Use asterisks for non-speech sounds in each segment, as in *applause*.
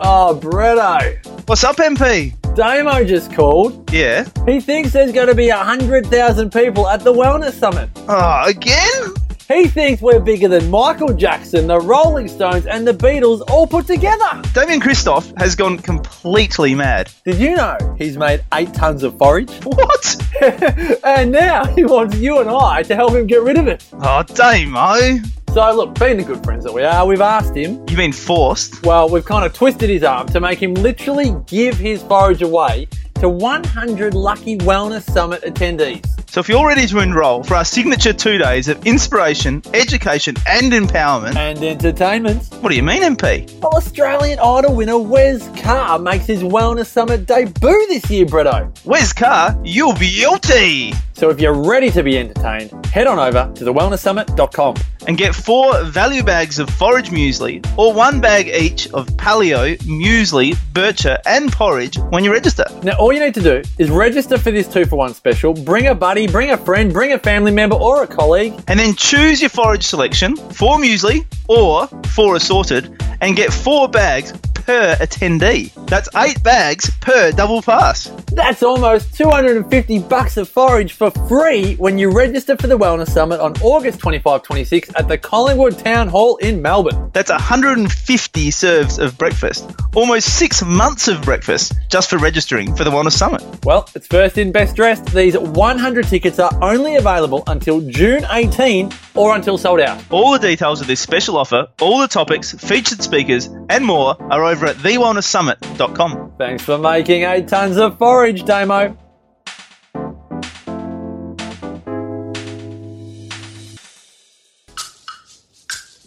Oh, Bretto. What's up, MP? Damo just called. Yeah. He thinks there's going to be 100,000 people at the Wellness Summit. Oh, again? He thinks we're bigger than Michael Jackson, the Rolling Stones, and the Beatles all put together. Damian Kristof has gone completely mad. Did you know he's made eight tons of forage? *laughs* What? *laughs* and now he wants you and I to help him get rid of it. Oh, Damo. So, look, being the good friends that we are, we've asked him. You've been forced. Well, we've kind of twisted his arm to make him literally give his forage away to 100 lucky Wellness Summit attendees. So if you're ready to enroll for our signature two days of inspiration, education, and empowerment, And entertainment. what do you mean, MP? Well, Australian Idol winner Wes Carr makes his Wellness Summit debut this year, Bretto. Wes Carr? You'll be guilty. So if you're ready to be entertained, head on over to thewellnesssummit.com. And get four value bags of forage muesli or one bag each of paleo, muesli, bircher, and porridge when you register. Now, all you need to do is register for this two for one special, bring a buddy, bring a friend, bring a family member or a colleague, And then choose your forage selection, four muesli or four assorted, and get four bags per attendee. That's eight bags per double pass. That's almost 250 bucks of forage for free when you register for the Wellness Summit on August 25 26 at the Collingwood Town Hall in Melbourne. That's 150 serves of breakfast, almost six months of breakfast just for registering for the Wellness Summit. Well, it's first in, best dressed. These 100 tickets are only available until June 18 or until sold out. All the details of this special offer, all the topics, featured speakers, and more are over at thewellnesssummit.com. Thanks for making eight tons of forage, Damo.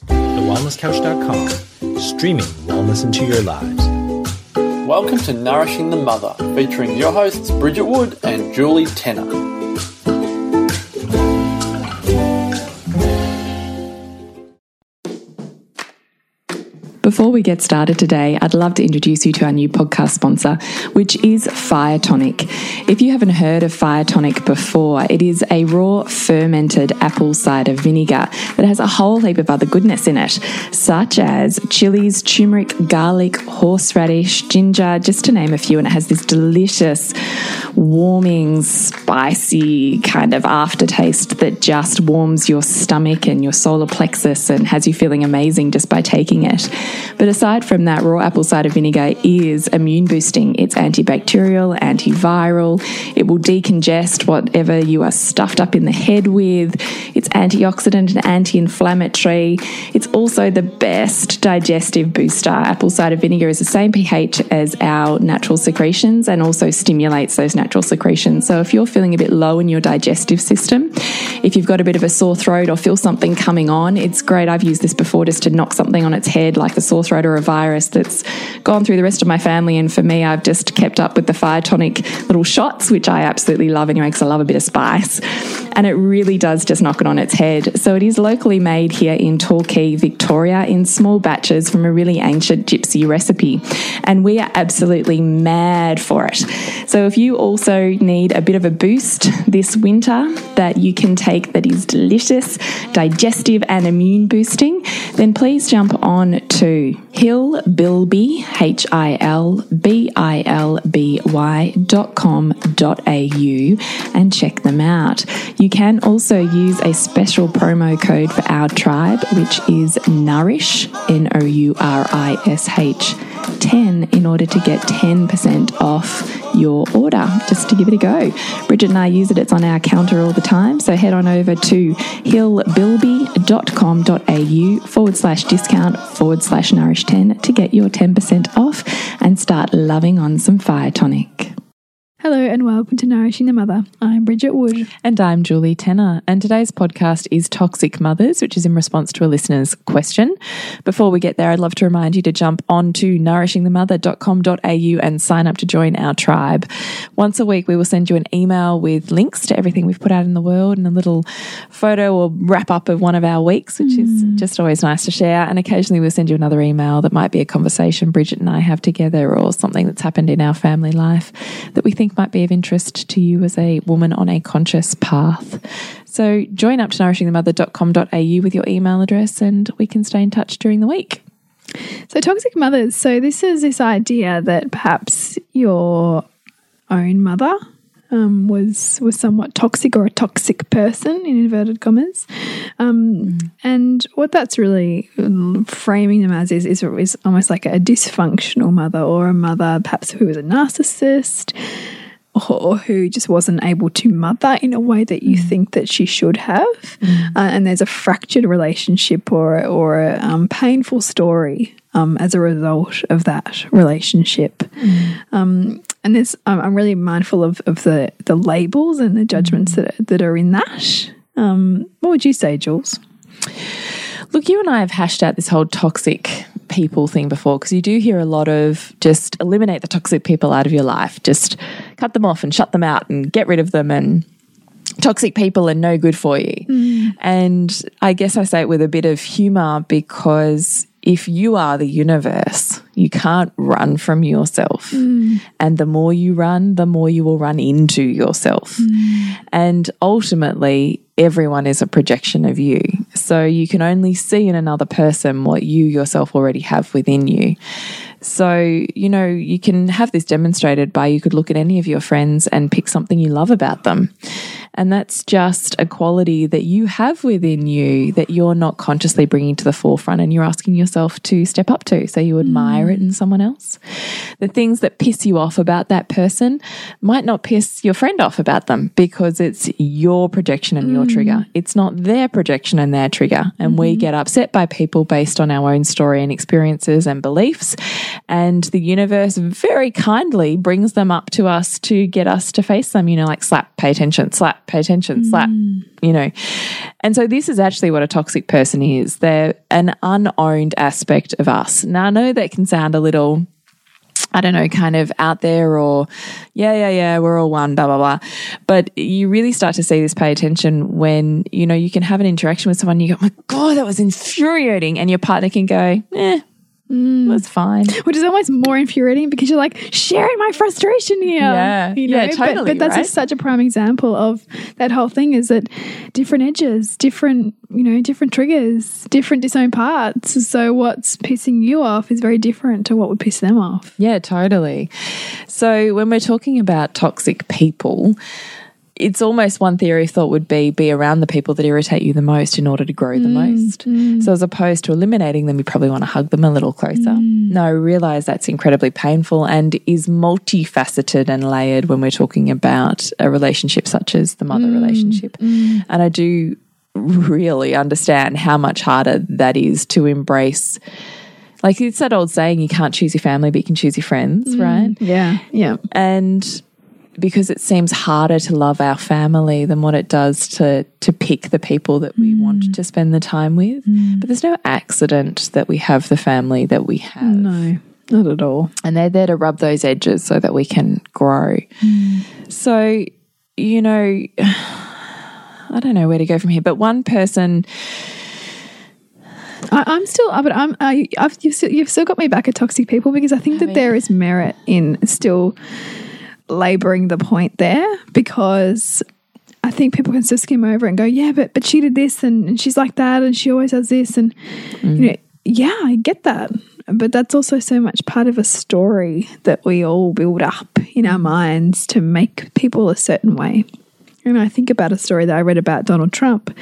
TheWellnessCouch.com, streaming wellness into your lives. Welcome to Nourishing the Mother, featuring your hosts Bridget Wood and Julie Tenner. Before we get started today, I'd love to introduce you to our new podcast sponsor, which is Fire Tonic. If you haven't heard of Fire Tonic before, it is a raw fermented apple cider vinegar that has a whole heap of other goodness in it, such as chilies, turmeric, garlic, horseradish, ginger, just to name a few. And it has this delicious, warming, spicy kind of aftertaste that just warms your stomach and your solar plexus and has you feeling amazing just by taking it. But aside from that, raw apple cider vinegar is immune boosting. It's antibacterial, antiviral. It will decongest whatever you are stuffed up in the head with. It's antioxidant and anti inflammatory. It's also the best digestive booster. Apple cider vinegar is the same pH as our natural secretions and also stimulates those natural secretions. So if you're feeling a bit low in your digestive system, if you've got a bit of a sore throat or feel something coming on, it's great. I've used this before just to knock something on its head, like a sore throat or a virus that's gone through the rest of my family. And for me, I've just kept up with the fire tonic little shots, which I absolutely love anyway, because I love a bit of spice. And it really does just knock it on its head. So it is locally made here in Torquay, Victoria, in small batches from a really ancient gypsy recipe. And we are absolutely mad for it. So if you also need a bit of a boost this winter that you can take that is delicious, digestive, and immune boosting, then please jump on to Hilbilby, H I L B I L B Y dot com dot au and check them out. You can also use a special promo code for our tribe, which is Nourish, N O U R I S H. 10 in order to get 10% off your order just to give it a go. Bridget and I use it, it's on our counter all the time. So head on over to hilbilby.com.au forward slash discount forward slash nourish 10 to get your 10% off and start loving on some fire tonic. Hello and welcome to Nourishing the Mother. I'm Bridget Wood. And I'm Julie Tenner. And today's podcast is Toxic Mothers, which is in response to a listener's question. Before we get there, I'd love to remind you to jump on to nourishingthemother.com.au and sign up to join our tribe. Once a week, we will send you an email with links to everything we've put out in the world and a little photo or wrap up of one of our weeks, which is mm. just always nice to share. And occasionally, we'll send you another email that might be a conversation Bridget and I have together or something that's happened in our family life that we think might be of interest to you as a woman on a conscious path. So join up to nourishingthemother.com.au with your email address and we can stay in touch during the week. So, toxic mothers. So, this is this idea that perhaps your own mother um, was was somewhat toxic or a toxic person in inverted commas, um, and what that's really framing them as is, is is almost like a dysfunctional mother or a mother perhaps who was a narcissist or who just wasn't able to mother in a way that you think that she should have, uh, and there's a fractured relationship or or a um, painful story um, as a result of that relationship. Um, and there's, I'm I'm really mindful of, of the the labels and the judgments that that are in that. Um, what would you say, Jules? Look, you and I have hashed out this whole toxic people thing before because you do hear a lot of just eliminate the toxic people out of your life, just cut them off and shut them out and get rid of them and toxic people are no good for you. Mm. And I guess I say it with a bit of humor because if you are the universe, you can't run from yourself. Mm. And the more you run, the more you will run into yourself. Mm. And ultimately, everyone is a projection of you. So you can only see in another person what you yourself already have within you. So, you know, you can have this demonstrated by you could look at any of your friends and pick something you love about them. And that's just a quality that you have within you that you're not consciously bringing to the forefront and you're asking yourself to step up to. So you admire mm. it in someone else. The things that piss you off about that person might not piss your friend off about them because it's your projection and your trigger. Mm. It's not their projection and their trigger. And we mm-hmm. get upset by people based on our own story and experiences and beliefs. And the universe very kindly brings them up to us to get us to face them, you know, like slap, pay attention, slap, pay attention, slap, you know. And so this is actually what a toxic person is. They're an unowned aspect of us. Now, I know that can sound a little I don't know, kind of out there or, yeah, yeah, yeah, we're all one, blah, blah, blah. But you really start to see this pay attention when, you know, you can have an interaction with someone, you go, my God, that was infuriating. And your partner can go, eh, Mm. that's fine. Which is almost more infuriating because you're like sharing my frustration here. Yeah. Yeah, But- totally, But, that's right? just such a prime example of that whole thing is that different edges, different, you know, different triggers, different disowned parts. So what's pissing you off is very different to what would piss them off. Yeah, totally. So when we're talking about toxic people, it's almost one theory of thought would be be around the people that irritate you the most in order to grow the mm, most. Mm. So as opposed to eliminating them, you probably want to hug them a little closer. Mm. No, I realize that's incredibly painful and is multifaceted and layered when we're talking about a relationship such as the mother relationship. And I do really understand how much harder that is to embrace. Like it's that old saying, you can't choose your family, but you can choose your friends, right? Yeah. Yeah. And because it seems harder to love our family than what it does to to pick the people that we want to spend the time with. But there's no accident that we have the family that we have. No, not at all. And they're there to rub those edges so that we can grow. So, you know, *sighs* I don't know where to go from here, but one person I, I'm still, but I'm. Uh, I've, you've, still, you've still got me back at toxic people because I think that there is merit in still laboring the point there because I think people can just skim over and go, yeah, but but she did this and, and she's like that and she always does this and you know, yeah, I get that. But that's also so much part of a story that we all build up in our minds to make people a certain way. And I think about a story that I read about Donald Trump,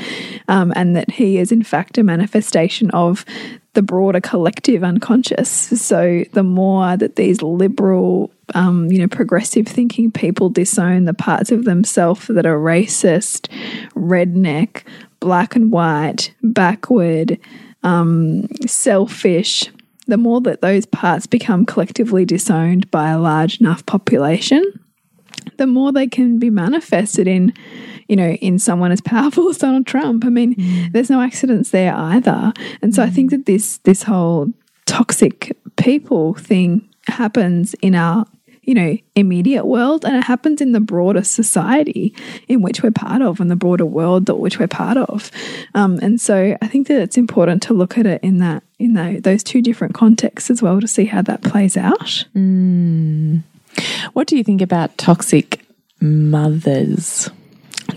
um, and that he is in fact a manifestation of the broader collective unconscious. So the more that these liberal, um, you know, progressive thinking people disown the parts of themselves that are racist, redneck, black and white, backward, um, selfish, the more that those parts become collectively disowned by a large enough population, the more they can be manifested in, you know, in someone as powerful *laughs* as Donald Trump. I mean, there's no accidents there either. And so I think that this this whole toxic people thing happens in our you know immediate world and it happens in the broader society in which we're part of and the broader world that which we're part of. Um, and so i think that it's important to look at it in that in tho- those two different contexts as well to see how that plays out. What do you think about toxic mothers?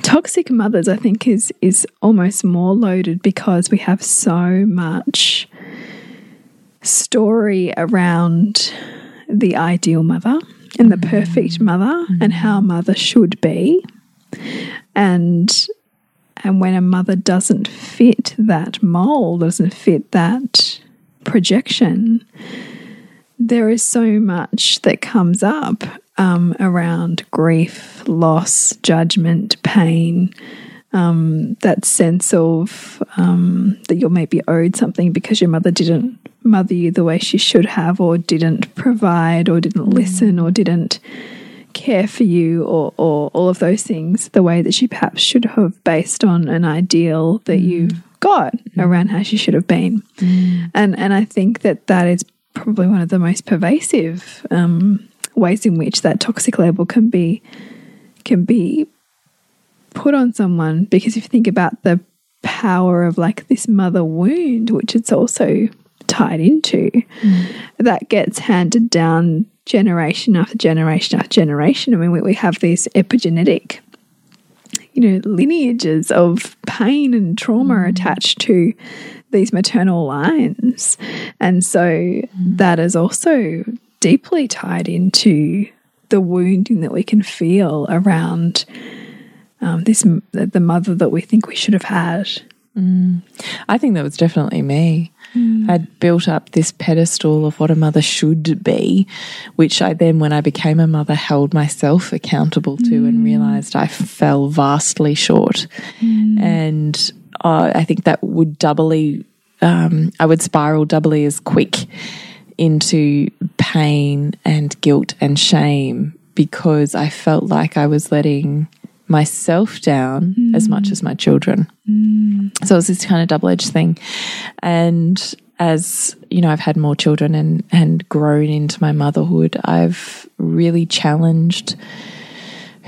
toxic mothers i think is is almost more loaded because we have so much story around the ideal mother and the perfect mother and how a mother should be. And and when a mother doesn't fit that mold, doesn't fit that projection, there is so much that comes up um, around grief, loss, judgment, pain, um, that sense of um, that you're maybe owed something because your mother didn't mother you the way she should have, or didn't provide, or didn't listen, or didn't care for you, or, or all of those things the way that she perhaps should have, based on an ideal that you've got around how she should have been. And and I think that that is probably one of the most pervasive um, ways in which that toxic label can be can be put on someone because if you think about the power of like this mother wound which it's also tied into mm. that gets handed down generation after generation after generation. I mean we, we have these epigenetic you know lineages of pain and trauma mm. attached to these maternal lines. And so mm. that is also deeply tied into the wounding that we can feel around um, this the mother that we think we should have had. I think that was definitely me. I'd built up this pedestal of what a mother should be, which I then, when I became a mother, held myself accountable to and realized I fell vastly short. And uh, I think that would doubly, um, I would spiral doubly as quick into pain and guilt and shame because I felt like I was letting myself down as much mm. as my children. Mm. So it was this kind of double edged thing. And as you know, I've had more children and, and grown into my motherhood, I've really challenged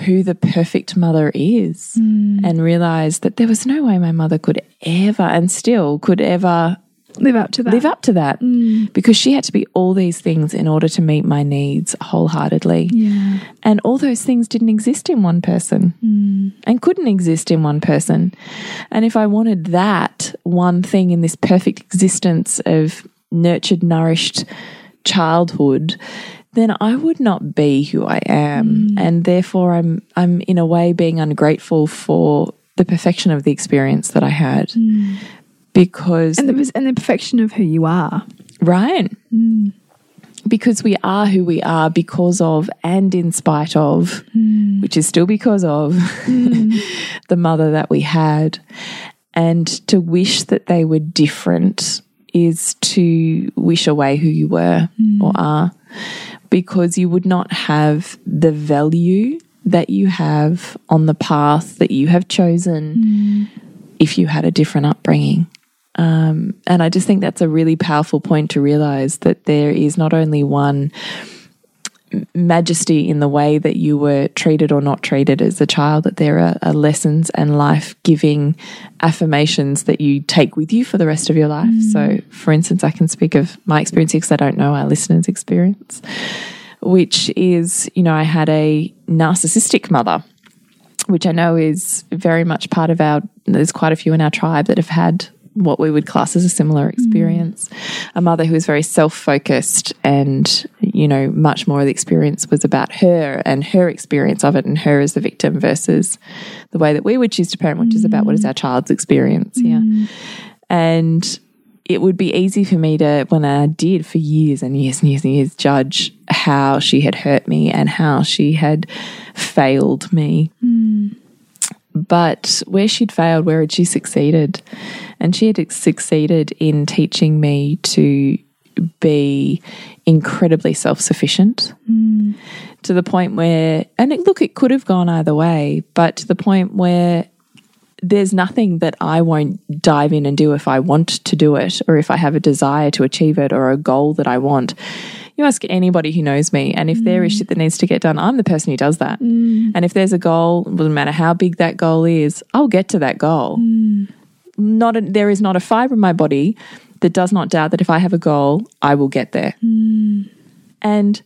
who the perfect mother is mm. and realized that there was no way my mother could ever and still could ever live up to that live up to that mm. because she had to be all these things in order to meet my needs wholeheartedly. yeah And all those things didn't exist in one person mm. and couldn't exist in one person. And if I wanted that one thing in this perfect existence of nurtured, nourished childhood, then I would not be who I am. Mm. And therefore I'm I'm in a way being ungrateful for the perfection of the experience that I had. Because and the and the perfection of who you are. Right. Mm. Because we are who we are because of and in spite of, mm. which is still because of mm. *laughs* the mother that we had. And to wish that they were different is to wish away who you were or are. Because you would not have the value that you have on the path that you have chosen if you had a different upbringing. Um, and I just think that's a really powerful point to realize that there is not only one majesty in the way that you were treated or not treated as a child, that there are, are lessons and life giving affirmations that you take with you for the rest of your life. So, for instance, I can speak of my experience because I don't know our listeners' experience, which is, you know, I had a narcissistic mother which I know is very much part of our, there's quite a few in our tribe that have had what we would class as a similar mm. experience. A mother who was very self focused and, you know, much more of the experience was about her and her experience of it and her as the victim versus the way that we would choose to parent, which is about what is mm. our child's experience. Yeah. Mm. And it would be easy for me to, when I did for years and years and years and years, judge how she had hurt me and how she had failed me. But where she'd failed, where had she succeeded? And she had succeeded in teaching me to be incredibly self sufficient mm. to the point where, and it, look, it could have gone either way, but to the point where there's nothing that I won't dive in and do if I want to do it or if I have a desire to achieve it or a goal that I want. You ask anybody who knows me, and if there is mm. shit that needs to get done, I'm the person who does that. Mm. And if there's a goal, it doesn't matter how big that goal is, I'll get to that goal. Not a, there is not a fiber in my body that does not doubt that if I have a goal, I will get there. Hmm. And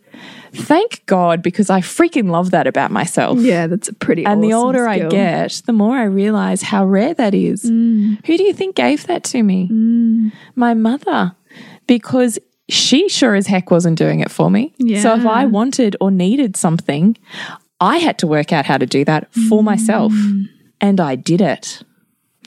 thank God because I freaking love that about myself. yeah that's a pretty And the awesome older I get, the more I realize how rare that is. Hmm. Who do you think gave that to me? Hmm. My mother. Because she sure as heck wasn't doing it for me. So if I wanted or needed something, I had to work out how to do that for myself. And I did it.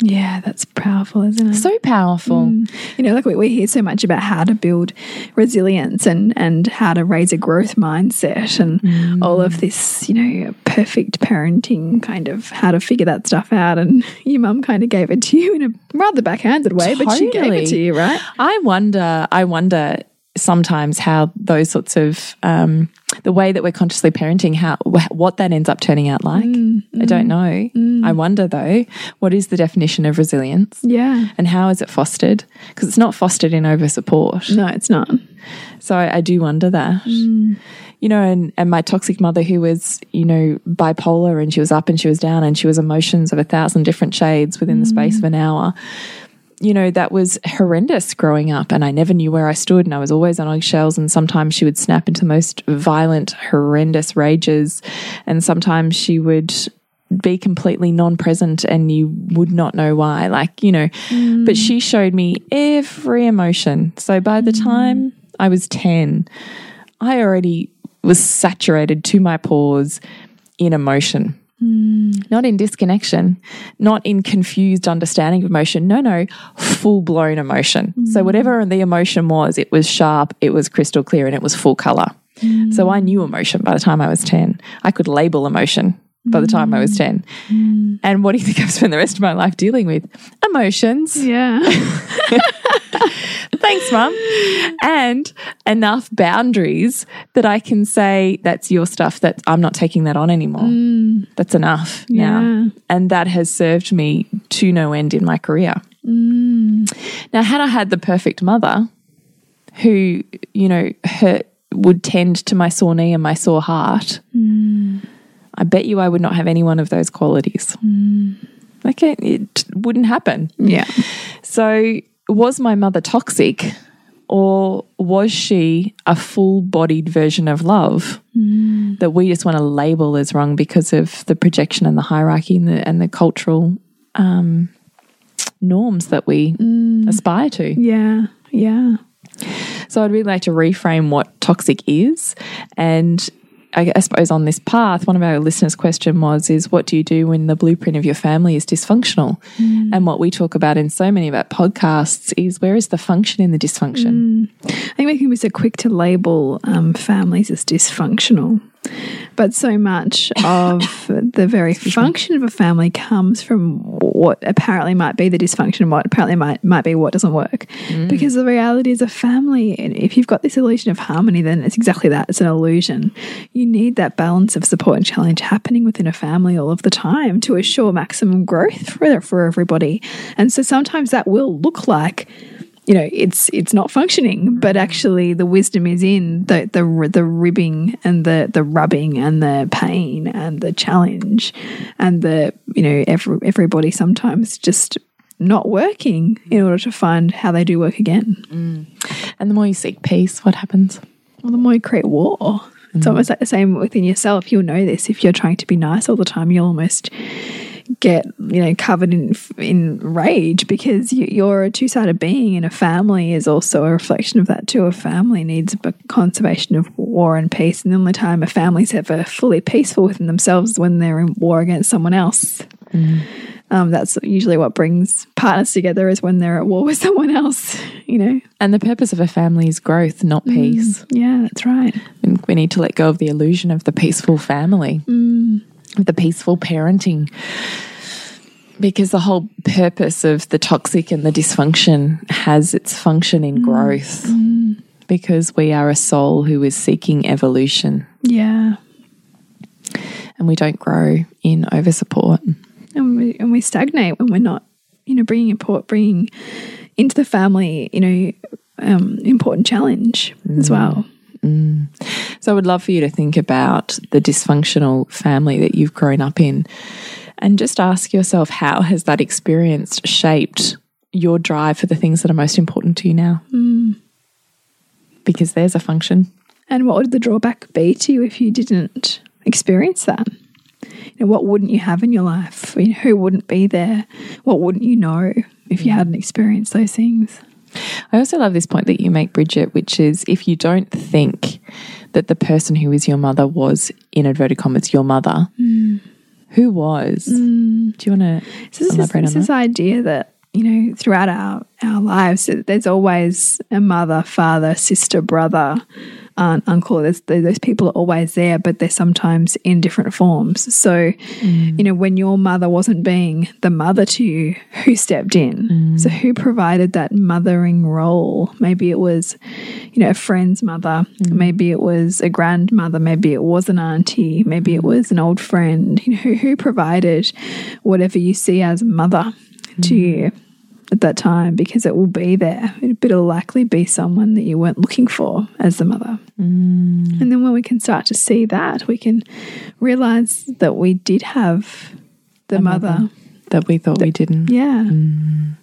Yeah, that's powerful, isn't it? So powerful. You know, like we, we hear so much about how to build resilience and, and how to raise a growth mindset and all of this, you know, perfect parenting kind of how to figure that stuff out. And *laughs* your mum kind of gave it to you in a rather backhanded way, but she gave it to you, right? I wonder, I wonder sometimes how those sorts of um, the way that we're consciously parenting, how what that ends up turning out like. Mm, I don't mm, know. Mm. I wonder though, what is the definition of resilience? Yeah. And how is it fostered? Because it's not fostered in over support. No, it's not. So I, I do wonder that. You know, and, and my toxic mother, who was, you know, bipolar and she was up and she was down and she was emotions of a thousand different shades within the space of an hour. You know, that was horrendous growing up. And I never knew where I stood and I was always on eggshells. And sometimes she would snap into the most violent, horrendous rages. And sometimes she would be completely non present and you would not know why. Like, you know, mm. but she showed me every emotion. So by the mm. time I was 10, I already was saturated to my pores in emotion. Mm. Not in disconnection, not in confused understanding of emotion. No, no, full blown emotion. So, mm. whatever the emotion was, it was sharp, it was crystal clear, and it was full color. Mm. So, I knew emotion by the time I was 10. I could label emotion by the time I was 10. And what do you think I've spent the rest of my life dealing with? Emotions. Yeah. *laughs* *laughs* Thanks, mum. And enough boundaries that I can say that's your stuff, that I'm not taking that on anymore. Mm. That's enough Yeah. now. And that has served me to no end in my career. Mm. Now, had I had the perfect mother who, you know, hurt, would tend to my sore knee and my sore heart, mm. I bet you I would not have any one of those qualities. Like it, it wouldn't happen. yeah. So, was my mother toxic or was she a full bodied version of love that we just want to label as wrong because of the projection and the hierarchy and the, and the cultural um, norms that we aspire to? Yeah. Yeah. So I'd really like to reframe what toxic is. And I, I suppose on this path, one of our listeners' question was, is what do you do when the blueprint of your family is dysfunctional? And what we talk about in so many of our podcasts is where is the function in the dysfunction? I think we can be so quick to label um, families as dysfunctional, but so much of *laughs* the very function of a family comes from what apparently might be the dysfunction, what apparently might might be what doesn't work. Mm. Because the reality is, a family, and if you've got this illusion of harmony, then it's exactly that. It's an illusion. You need that balance of support and challenge happening within a family all of the time to assure maximum growth for for everybody. And so sometimes that will look like you know it's it's not functioning but mm. actually the wisdom is in the the the ribbing and the the rubbing and the pain and the challenge and the you know every, everybody sometimes just not working in order to find how they do work again. Mm. And the more you seek peace, what happens? well the more you create war. It's mm. almost like the same within yourself. You'll know this. If you're trying to be nice all the time you'll almost get you know covered in in rage because you, you're a two-sided being and a family is also a reflection of that too. A family needs a conservation of war and peace. And the only time a family's ever fully peaceful within themselves is when they're in war against someone else. Mm. Um, that's usually what brings partners together is when they're at war with *laughs* someone else you know. And the purpose of a family is growth, not mm. peace. yeah that's right. And we need to let go of the illusion of the peaceful family, of the peaceful parenting. Because the whole purpose of the toxic and the dysfunction has its function in mm. growth. Mm. Because we are a soul who is seeking evolution yeah and we don't grow in over support. and we, and we stagnate when we're not, you know, bringing import, bringing into the family, you know, um, important challenge as mm. well. Mm. So I would love for you to think about the dysfunctional family that you've grown up in and just ask yourself how has that experience shaped your drive for the things that are most important to you now? Hmm. Because there's a function. And what would the drawback be to you if you didn't experience that? You know, what wouldn't you have in your life? Who wouldn't be there? What wouldn't you know if you mm. hadn't experienced those things? I also love this point that you make, Bridget, which is if you don't think that the person who is your mother was, in inverted commas, your mother, mm. who was? Mm. Do you want to So this is, elaborate this on is that? idea that you know throughout our our lives, there's always a mother, father, sister, brother, aunt, uncle. There's those people are always there, but they're sometimes in different forms. So, mm. you know, when your mother wasn't being the mother to you, who stepped in? Mm. So, who provided that mothering role? Maybe it was, you know, a friend's mother. Mm. Maybe it was a grandmother. Maybe it was an auntie. Maybe it was an old friend. You know, who, who provided whatever you see as mother to you at that time because it will be there. It, it'll likely be someone that you weren't looking for as the mother. Mm. And then when we can start to see that, we can realize that we did have the mother. that we thought we didn't. Yeah. Mm.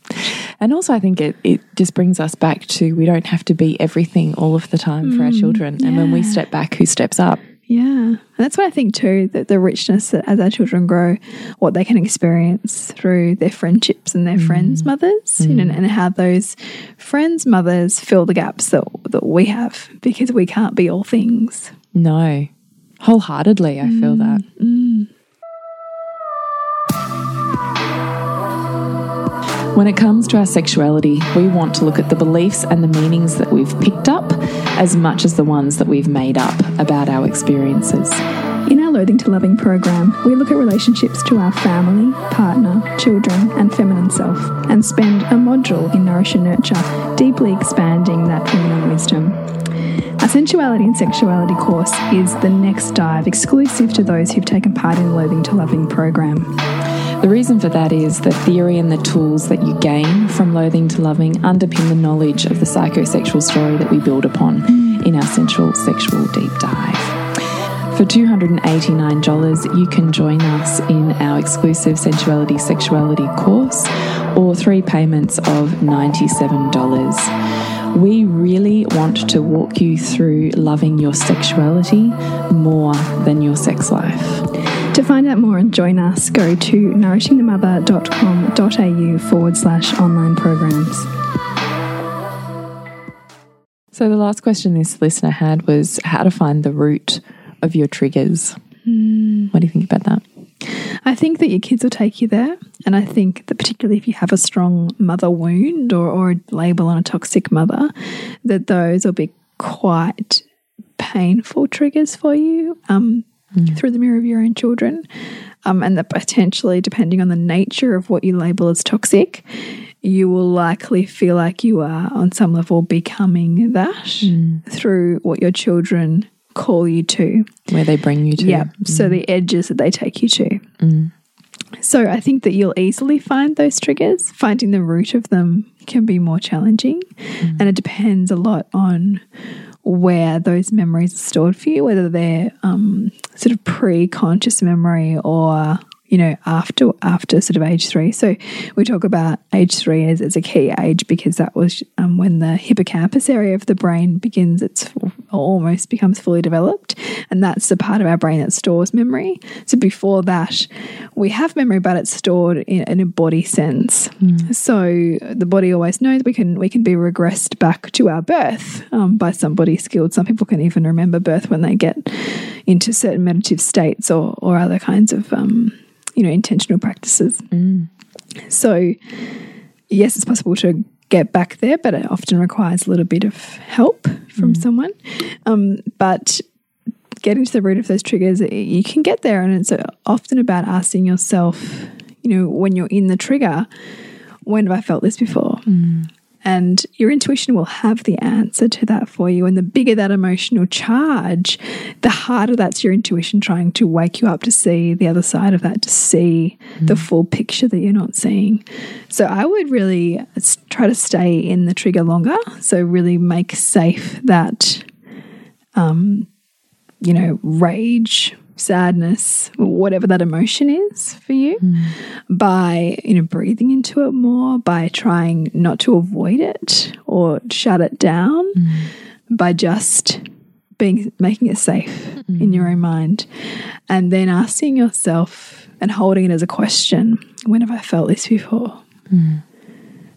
And also, I think it, it just brings us back to we don't have to be everything all of the time for our mm, children. And when we step back, who steps up? Yeah. And that's what I think too, that the richness that as our children grow, what they can experience through their friendships and their friends' mm. mothers, you know, mm. and how those friends' mothers fill the gaps that that we have because we can't be all things. No, wholeheartedly, I feel that. Mm. When it comes to our sexuality, we want to look at the beliefs and the meanings that we've picked up as much as the ones that we've made up about our experiences. In our Loathing to Loving program, we look at relationships to our family, partner, children, and feminine self, and spend a module in Nourish and Nurture, deeply expanding that feminine wisdom. Our sensuality and sexuality course is the next dive exclusive to those who've taken part in the Loathing to Loving program. The reason for that is the theory and the tools that you gain from loathing to loving underpin the knowledge of the psychosexual story that we build upon in our sensual sexual deep dive. For $289, you can join us in our exclusive sensuality sexuality course or three payments of $97. We really want to walk you through loving your sexuality more than your sex life. To find out more and join us, go to nourishingthemother.com.au forward slash online programs. So, the last question this listener had was how to find the root of your triggers. What do you think about that? I think that your kids will take you there. And I think that particularly if you have a strong mother wound or, or a label on a toxic mother, that those will be quite painful triggers for you um, Mm-hmm. through the mirror of your own children. Um, and that potentially, depending on the nature of what you label as toxic, you will likely feel like you are on some level becoming that mm. through what your children call you to. Where they bring you to. Yeah. So mm. the edges that they take you to. Mm. So I think that you'll easily find those triggers. Finding the root of them can be more challenging. And it depends a lot on where those memories are stored for you, whether they're um, sort of pre-conscious memory or you know after after sort of age three. So we talk about age three as, as a key age because that was um, when the hippocampus area of the brain begins its almost becomes fully developed, and that's the part of our brain that stores memory. So before that, we have memory, but it's stored in, in a body sense. So the body always knows we can we can be regressed back to our birth um, by somebody skilled. Some people can even remember birth when they get into certain meditative states or or other kinds of um, you know intentional practices. Mm. So yes, it's possible to get back there, but it often requires a little bit of help from mm. someone. Um, but getting to the root of those triggers, you can get there, and it's uh, often about asking yourself, you know, when you're in the trigger, when have I felt this before? Mm. And your intuition will have the answer to that for you. And the bigger that emotional charge, the harder that's your intuition trying to wake you up to see the other side of that, to see the full picture that you're not seeing. So I would really try to stay in the trigger longer. So really make safe that, um, you know, rage, sadness, whatever that emotion is for you, hmm. by you know breathing into it more, by trying not to avoid it or shut it down, hmm. by just being making it safe hmm. in your own mind, and then asking yourself and holding it as a question: When have I felt this before?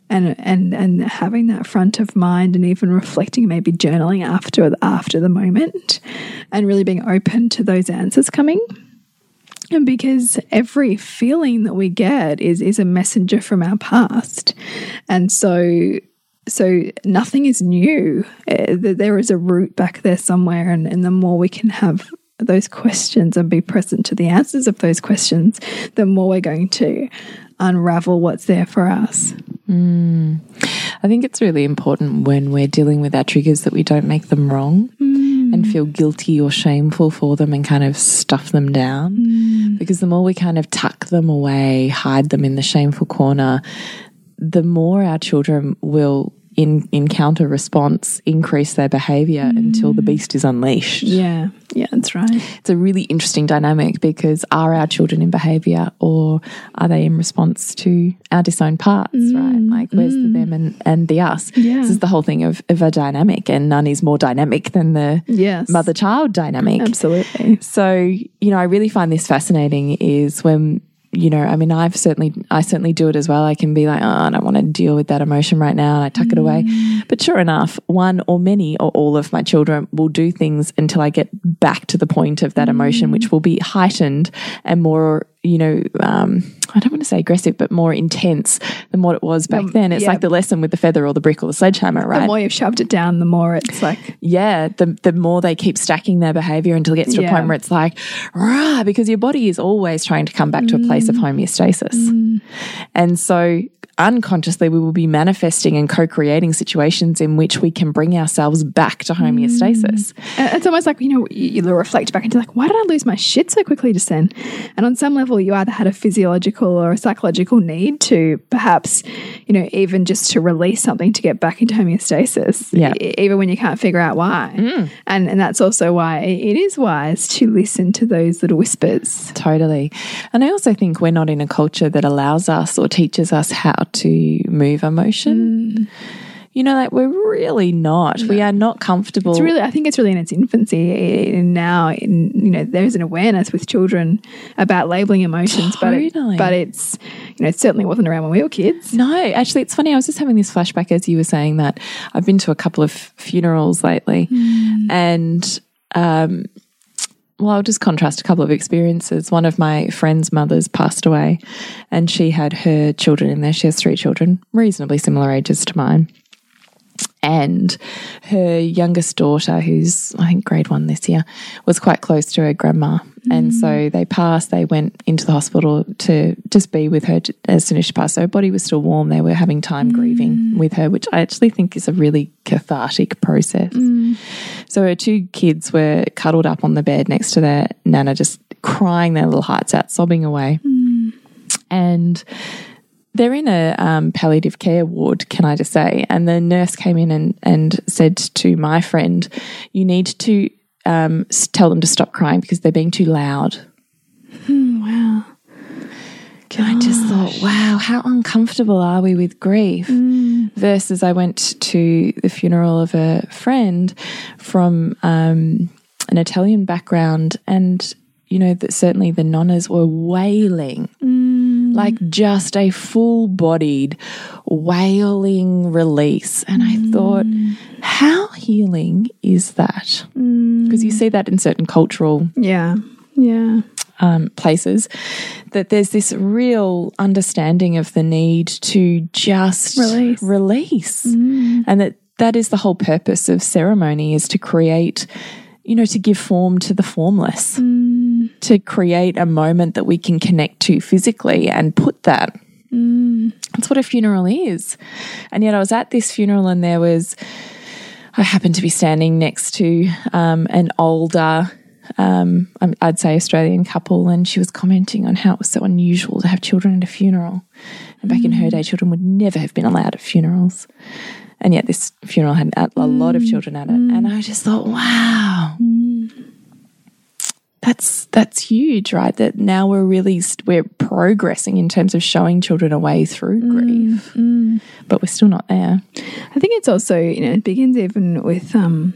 And and and having that front of mind and even reflecting maybe journaling after after the moment and really being open to those answers coming. And because every feeling that we get is is a messenger from our past. And so so nothing is new. Uh, there is a root back there somewhere. And, and the more we can have those questions and be present to the answers of those questions the more we're going to unravel what's there for us Mm. I think it's really important when we're dealing with our triggers that we don't make them wrong mm. and feel guilty or shameful for them and kind of stuff them down. Mm. Because the more we kind of tuck them away, hide them in the shameful corner, the more our children will in, encounter response, increase their behavior until the beast is unleashed. yeah yeah that's right It's a really interesting dynamic because are our children in behavior or are they in response to our disowned parts, right? Mm. Like where's the mm. them and, and the us? Yeah. This is the whole thing of, of a dynamic and none is more dynamic than the Yes. mother child dynamic. absolutely So, you know, I really find this fascinating is when, you know, I mean, I've certainly, I certainly do it as well. I can be like, oh, I don't want to deal with that emotion right now. And I tuck it away. Mm. But sure enough, one or many or all of my children will do things until I get back to the point of that mm. emotion, which will be heightened and more, you know, um, I don't want to say aggressive, but more intense than what it was back mm, then. It's yeah. like the lesson with the feather or the brick or the sledgehammer, right? the more you've shoved it down the more it's like yeah, the the more they keep stacking their behavior until it gets to a point where it's like, rah, because your body is always trying to come back to a place of mm. homeostasis. Mm. And so unconsciously we will be manifesting and co-creating situations in which we can bring ourselves back to homeostasis. Mm. And It's almost like, you know, you, reflect back into like, why did I lose my shit so quickly just then? And on some level, you either had a physiological or a psychological need to perhaps, you know, even just to release something to get back into homeostasis. Yeah. Even when you can't figure out why. Mm. And, and that's also why it is wise to listen to those little whispers. Totally. And I also think we're not in a culture that allows us or teaches us how to move emotion. You know, like we're really not. We are not comfortable. It's really, I think it's really in its infancy. And now, in, you know, there's an awareness with children about labeling emotions, but Totally. it, but it's, you know, it certainly wasn't around when we were kids. No, actually, it's funny. I was just having this flashback as you were saying that. I've been to a couple of funerals lately, and um, well, I'll just contrast a couple of experiences. One of my friend's mothers passed away, and she had her children in there. She has three children, reasonably similar ages to mine. And her youngest daughter, who's I think grade one this year, was quite close to her grandma. And mm. so they passed, they went into the hospital to just be with her as soon as she passed. So her body was still warm. They were having time grieving mm. with her, which I actually think is a really cathartic process. Mm. So her two kids were cuddled up on the bed next to their nana, just crying their little hearts out, sobbing away. And they're in a um, palliative care ward, can I just say? And the nurse came in and, and said to my friend, You need to um, tell them to stop crying because they're being too loud. Wow. And I just thought, wow, how uncomfortable are we with grief? Versus, I went to the funeral of a friend from um, an Italian background, and you know that certainly the nonnas were wailing, like mm. just a full-bodied wailing release. And I thought, mm. how healing is that? Mm. Because you see that in certain cultural Yeah. Yeah. um, places that there's this real understanding of the need to just Release. release. and that that is the whole purpose of ceremony is to create you know to give form to the formless to create a moment that we can connect to physically and put that mm. that's what a funeral is and yet i was at this funeral and there was I happened to be standing next to um, an older, um, I'd say Australian couple, and she was commenting on how it was so unusual to have children at a funeral. And back in her mm. day, children would never have been allowed at funerals. And yet, this funeral had a a lot of mm. children at it. And I just thought, wow. That's that's huge, right? That now we're really we're progressing in terms of showing children a way through mm, grief, mm. but we're still not there. I think it's also, you know, it begins even with um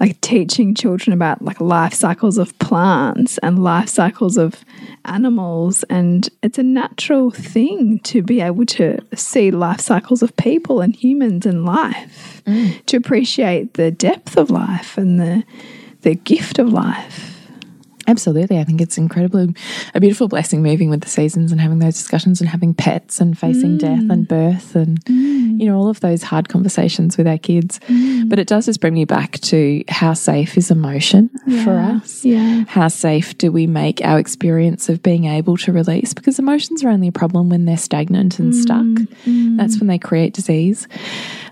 like teaching children about like life cycles of plants and life cycles of animals. And it's a natural thing to be able to see life cycles of people and humans and life mm. to appreciate the depth of life and the the gift of life Absolutely. I think it's incredibly a beautiful blessing moving with the seasons and having those discussions and having pets and facing mm. death and birth and, mm. you know, all of those hard conversations with our kids. Mm. But it does just bring me back to how safe is emotion for us? yeah How safe do we make our experience of being able to release? Because emotions are only a problem when they're stagnant and stuck. That's when they create disease.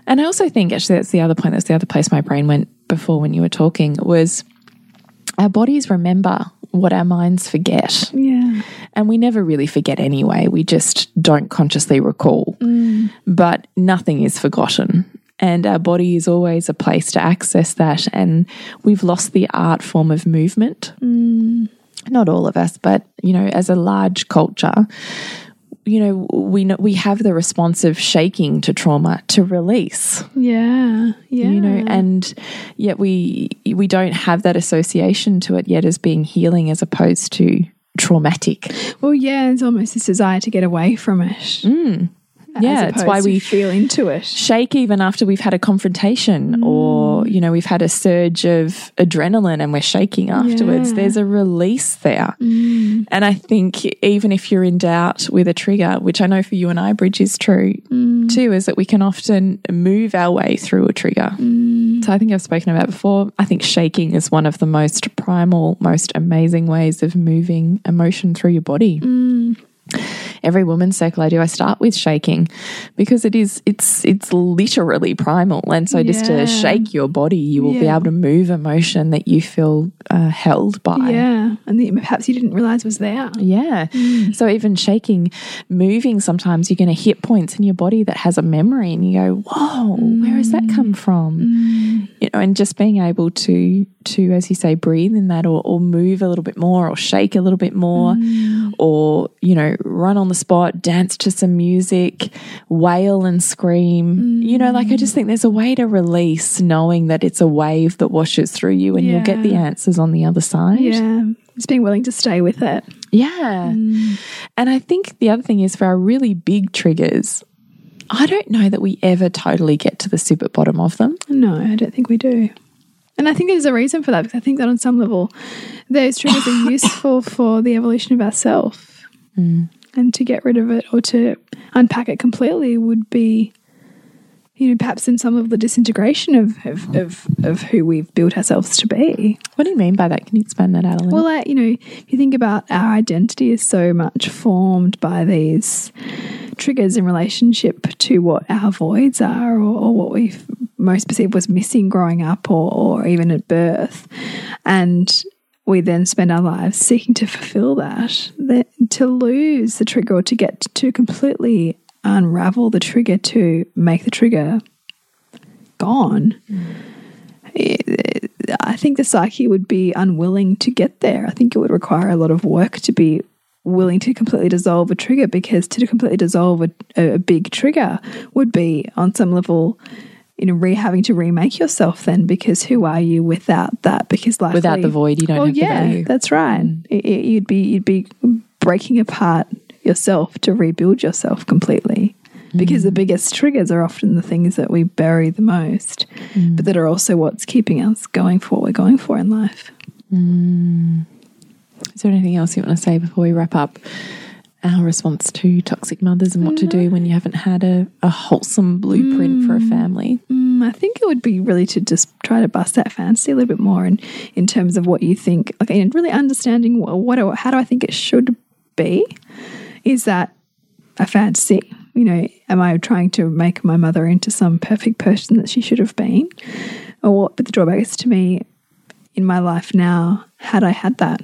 And I also think, actually, that's the other point, that's the other place my brain went before when you were talking was our bodies remember what our minds forget. yeah And we never really forget anyway. We just don't consciously recall. Mm. But nothing is forgotten. And our body is always a place to access that. And we've lost the art form of movement. Mm. Not all of us, but, you know, as a large culture, you know, we know we have the response of shaking to trauma to release. Yeah yeah. You know and yet we we don't have that association to it yet as being healing as opposed to traumatic. Well yeah it's almost this desire to get away from it. Mm. *laughs* yeah it's why we feel into it. shake even after we've had a confrontation mm. or you know we've had a surge of adrenaline and we're shaking afterwards. Yeah. there's a release there. Mm. And i think even if you're in doubt with a trigger which i know for you and i bridge is true mm. too is that we can often move our way through a trigger. So i think i've spoken about before. I think shaking is one of the most primal most amazing ways of moving emotion through your body every woman's circle I do, I start with shaking because it is it's it's literally primal, and so just to shake your body, you will be able to move emotion that you feel uh, held by. yeah. And that perhaps you didn't realize was there. Yeah. Mm. So even shaking, moving, sometimes you're going to hit points in your body that has a memory, and you go, "Whoa, where has that come mm. from?" Mm. You know, and just being able to to, as you say, breathe in that, or, or move a little bit more, or shake a little bit more, or you know, run on the spot, dance to some music, wail and scream. You know, like I just think there's a way to release, knowing that it's a wave that washes through you, and you'll get the answers on the other side. yeah just being willing to stay with it Yeah. Mm. And I think the other thing is for our really big triggers, I don't know that we ever totally get to the super bottom of them. No, I don't think we do. And I think there's a reason for that because I think that on some level, those triggers are *laughs* useful for the evolution of ourself. Mm. And to get rid of it or to unpack it completely would be, you know, perhaps in some of the disintegration of, of, mm. of, of who we've built ourselves to be. What do you mean by that? Can you expand that out a little? Well, like, you know, if you think about our identity is so much formed by these triggers in relationship to what our voids are or, or what we most perceived was missing growing up or, or even at birth. And we then spend our lives seeking to fulfill that, that to lose the trigger or to get to completely unravel the trigger to make the trigger gone. I think the psyche would be unwilling to get there. I think it would require a lot of work to be willing to completely dissolve a trigger because to completely dissolve a, a big trigger would be on some level you know re having to remake yourself then because who are you without that? Because likely, Without the void, you don't well, have the yeah that's right. It- it- you'd be you'd be breaking apart yourself to rebuild yourself completely. Because the mm. biggest triggers are often the things that we bury the most, mm. but that are also what's keeping us going for what we're going for in life. Mm. Is there anything else you want to say before we wrap up our response to toxic mothers and what to do when you haven't had a, a wholesome blueprint for a family? Mm, I think it would be really to just try to bust that fantasy a little bit more, and in terms of what you think, like, and really understanding what, what how do I think it should be? Is that a fantasy? You know, am I trying to make my mother into some perfect person that she should have been? Or what? But the drawback is to me in my life now. Had I had that,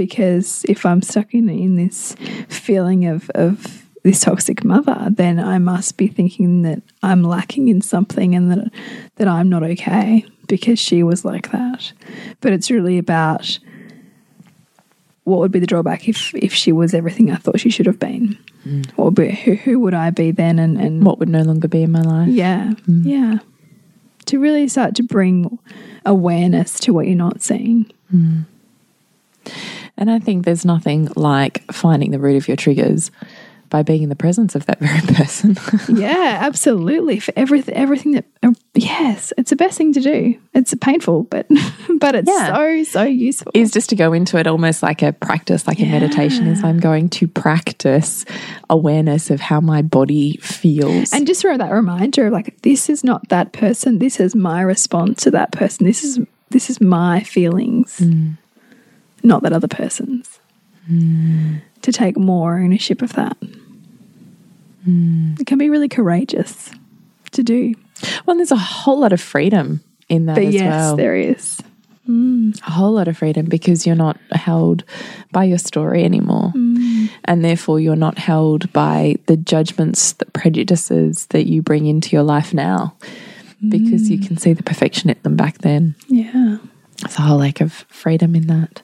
because if I'm stuck in in this feeling of of this toxic mother, then I must be thinking that I'm lacking in something and that that I'm not okay because she was like that. But it's really about what would be the drawback if if she was everything I thought she should have been. Mm. What would be, who who would I be then? And and What would no longer be in my life? yeah, mm. yeah. to really start to bring awareness to what you're not seeing. Mm. And I think there's nothing like finding the root of your triggers by being in the presence of that *laughs* very person. yeah, absolutely. For everything, everything that uh, yes, it's the best thing to do. It's painful, but *laughs* but it's Yeah. so so useful. is just to go into it almost like a practice, like a meditation, is I'm going to practice awareness of how my body feels. and just for that reminder of like this is not that person. This is my response to that person. This is this is my feelings, not that other person's. Hmm. To take more ownership of that. Hmm. It can be really courageous to do. well, there's a whole lot of freedom in that But as yes, well. there is. Hmm. a whole lot of freedom because you're not held by your story anymore. And therefore, you're not held by the judgments, the prejudices that you bring into your life now because you can see the perfection in them back then. Yeah. There's a whole lack of freedom in that.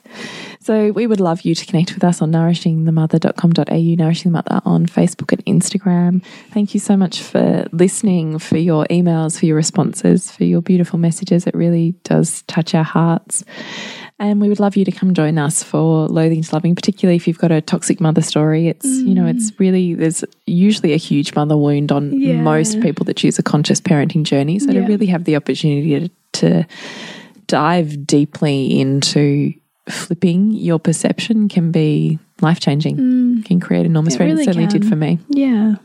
So we would love you to connect with us on nourishingthemother.com.au, Nourishing the Mother on Facebook and Instagram. Thank you so much for listening, for your emails, for your responses, for your beautiful messages. It really does touch our hearts. And we would love you to come join us for Loathing to Loving, particularly if you've got a toxic mother story. It's, you know, it's mm. really, there's usually a huge mother wound on Yeah. most people that choose a conscious parenting journey. So to Yeah. really have the opportunity to, to dive deeply into flipping your perception can be life changing, mm. can create enormous It freedom. really it certainly did for me. Yeah.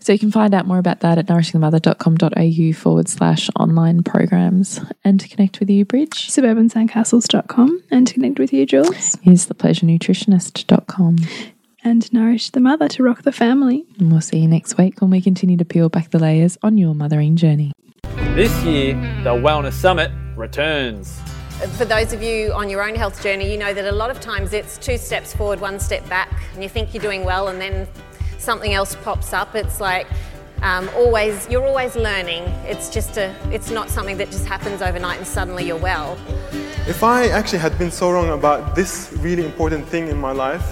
So you can find out more about that at nourishingthemother.com.au forward slash online programs. And to connect with you, Bridge, Suburbansandcastles.com and to connect with you, Jules. is thepleasurenutritionist.com. And nourish the mother to rock the family. And we'll see you next week when we continue to peel back the layers on your mothering journey. This year, the Wellness Summit returns. For those of you on your own health journey, you know that a lot of times it's two steps forward, one step back, and you think you're doing well, and then something else pops up. It's like um, always, you're always learning. It's just a, it's not something that just happens overnight and suddenly you're well. If I actually had been so wrong about this really important thing in my life,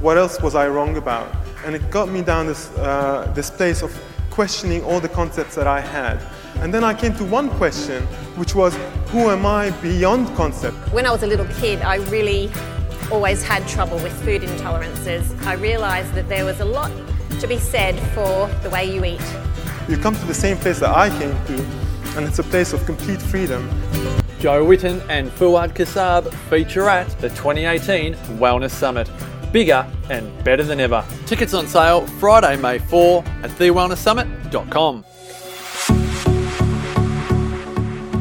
what else was I wrong about? And it got me down this, uh, this place of questioning all the concepts that I had. And then I came to one question, which was, who am I beyond concept? When I was a little kid, I really always had trouble with food intolerances. I realised that there was a lot to be said for the way you eat. You come to the same place that I came to, and it's a place of complete freedom. Jo Whitton and Fuad Kassab feature at the 2018 Wellness Summit. Bigger and better than ever. Tickets on sale Friday, May 4 at thewellnesssummit.com.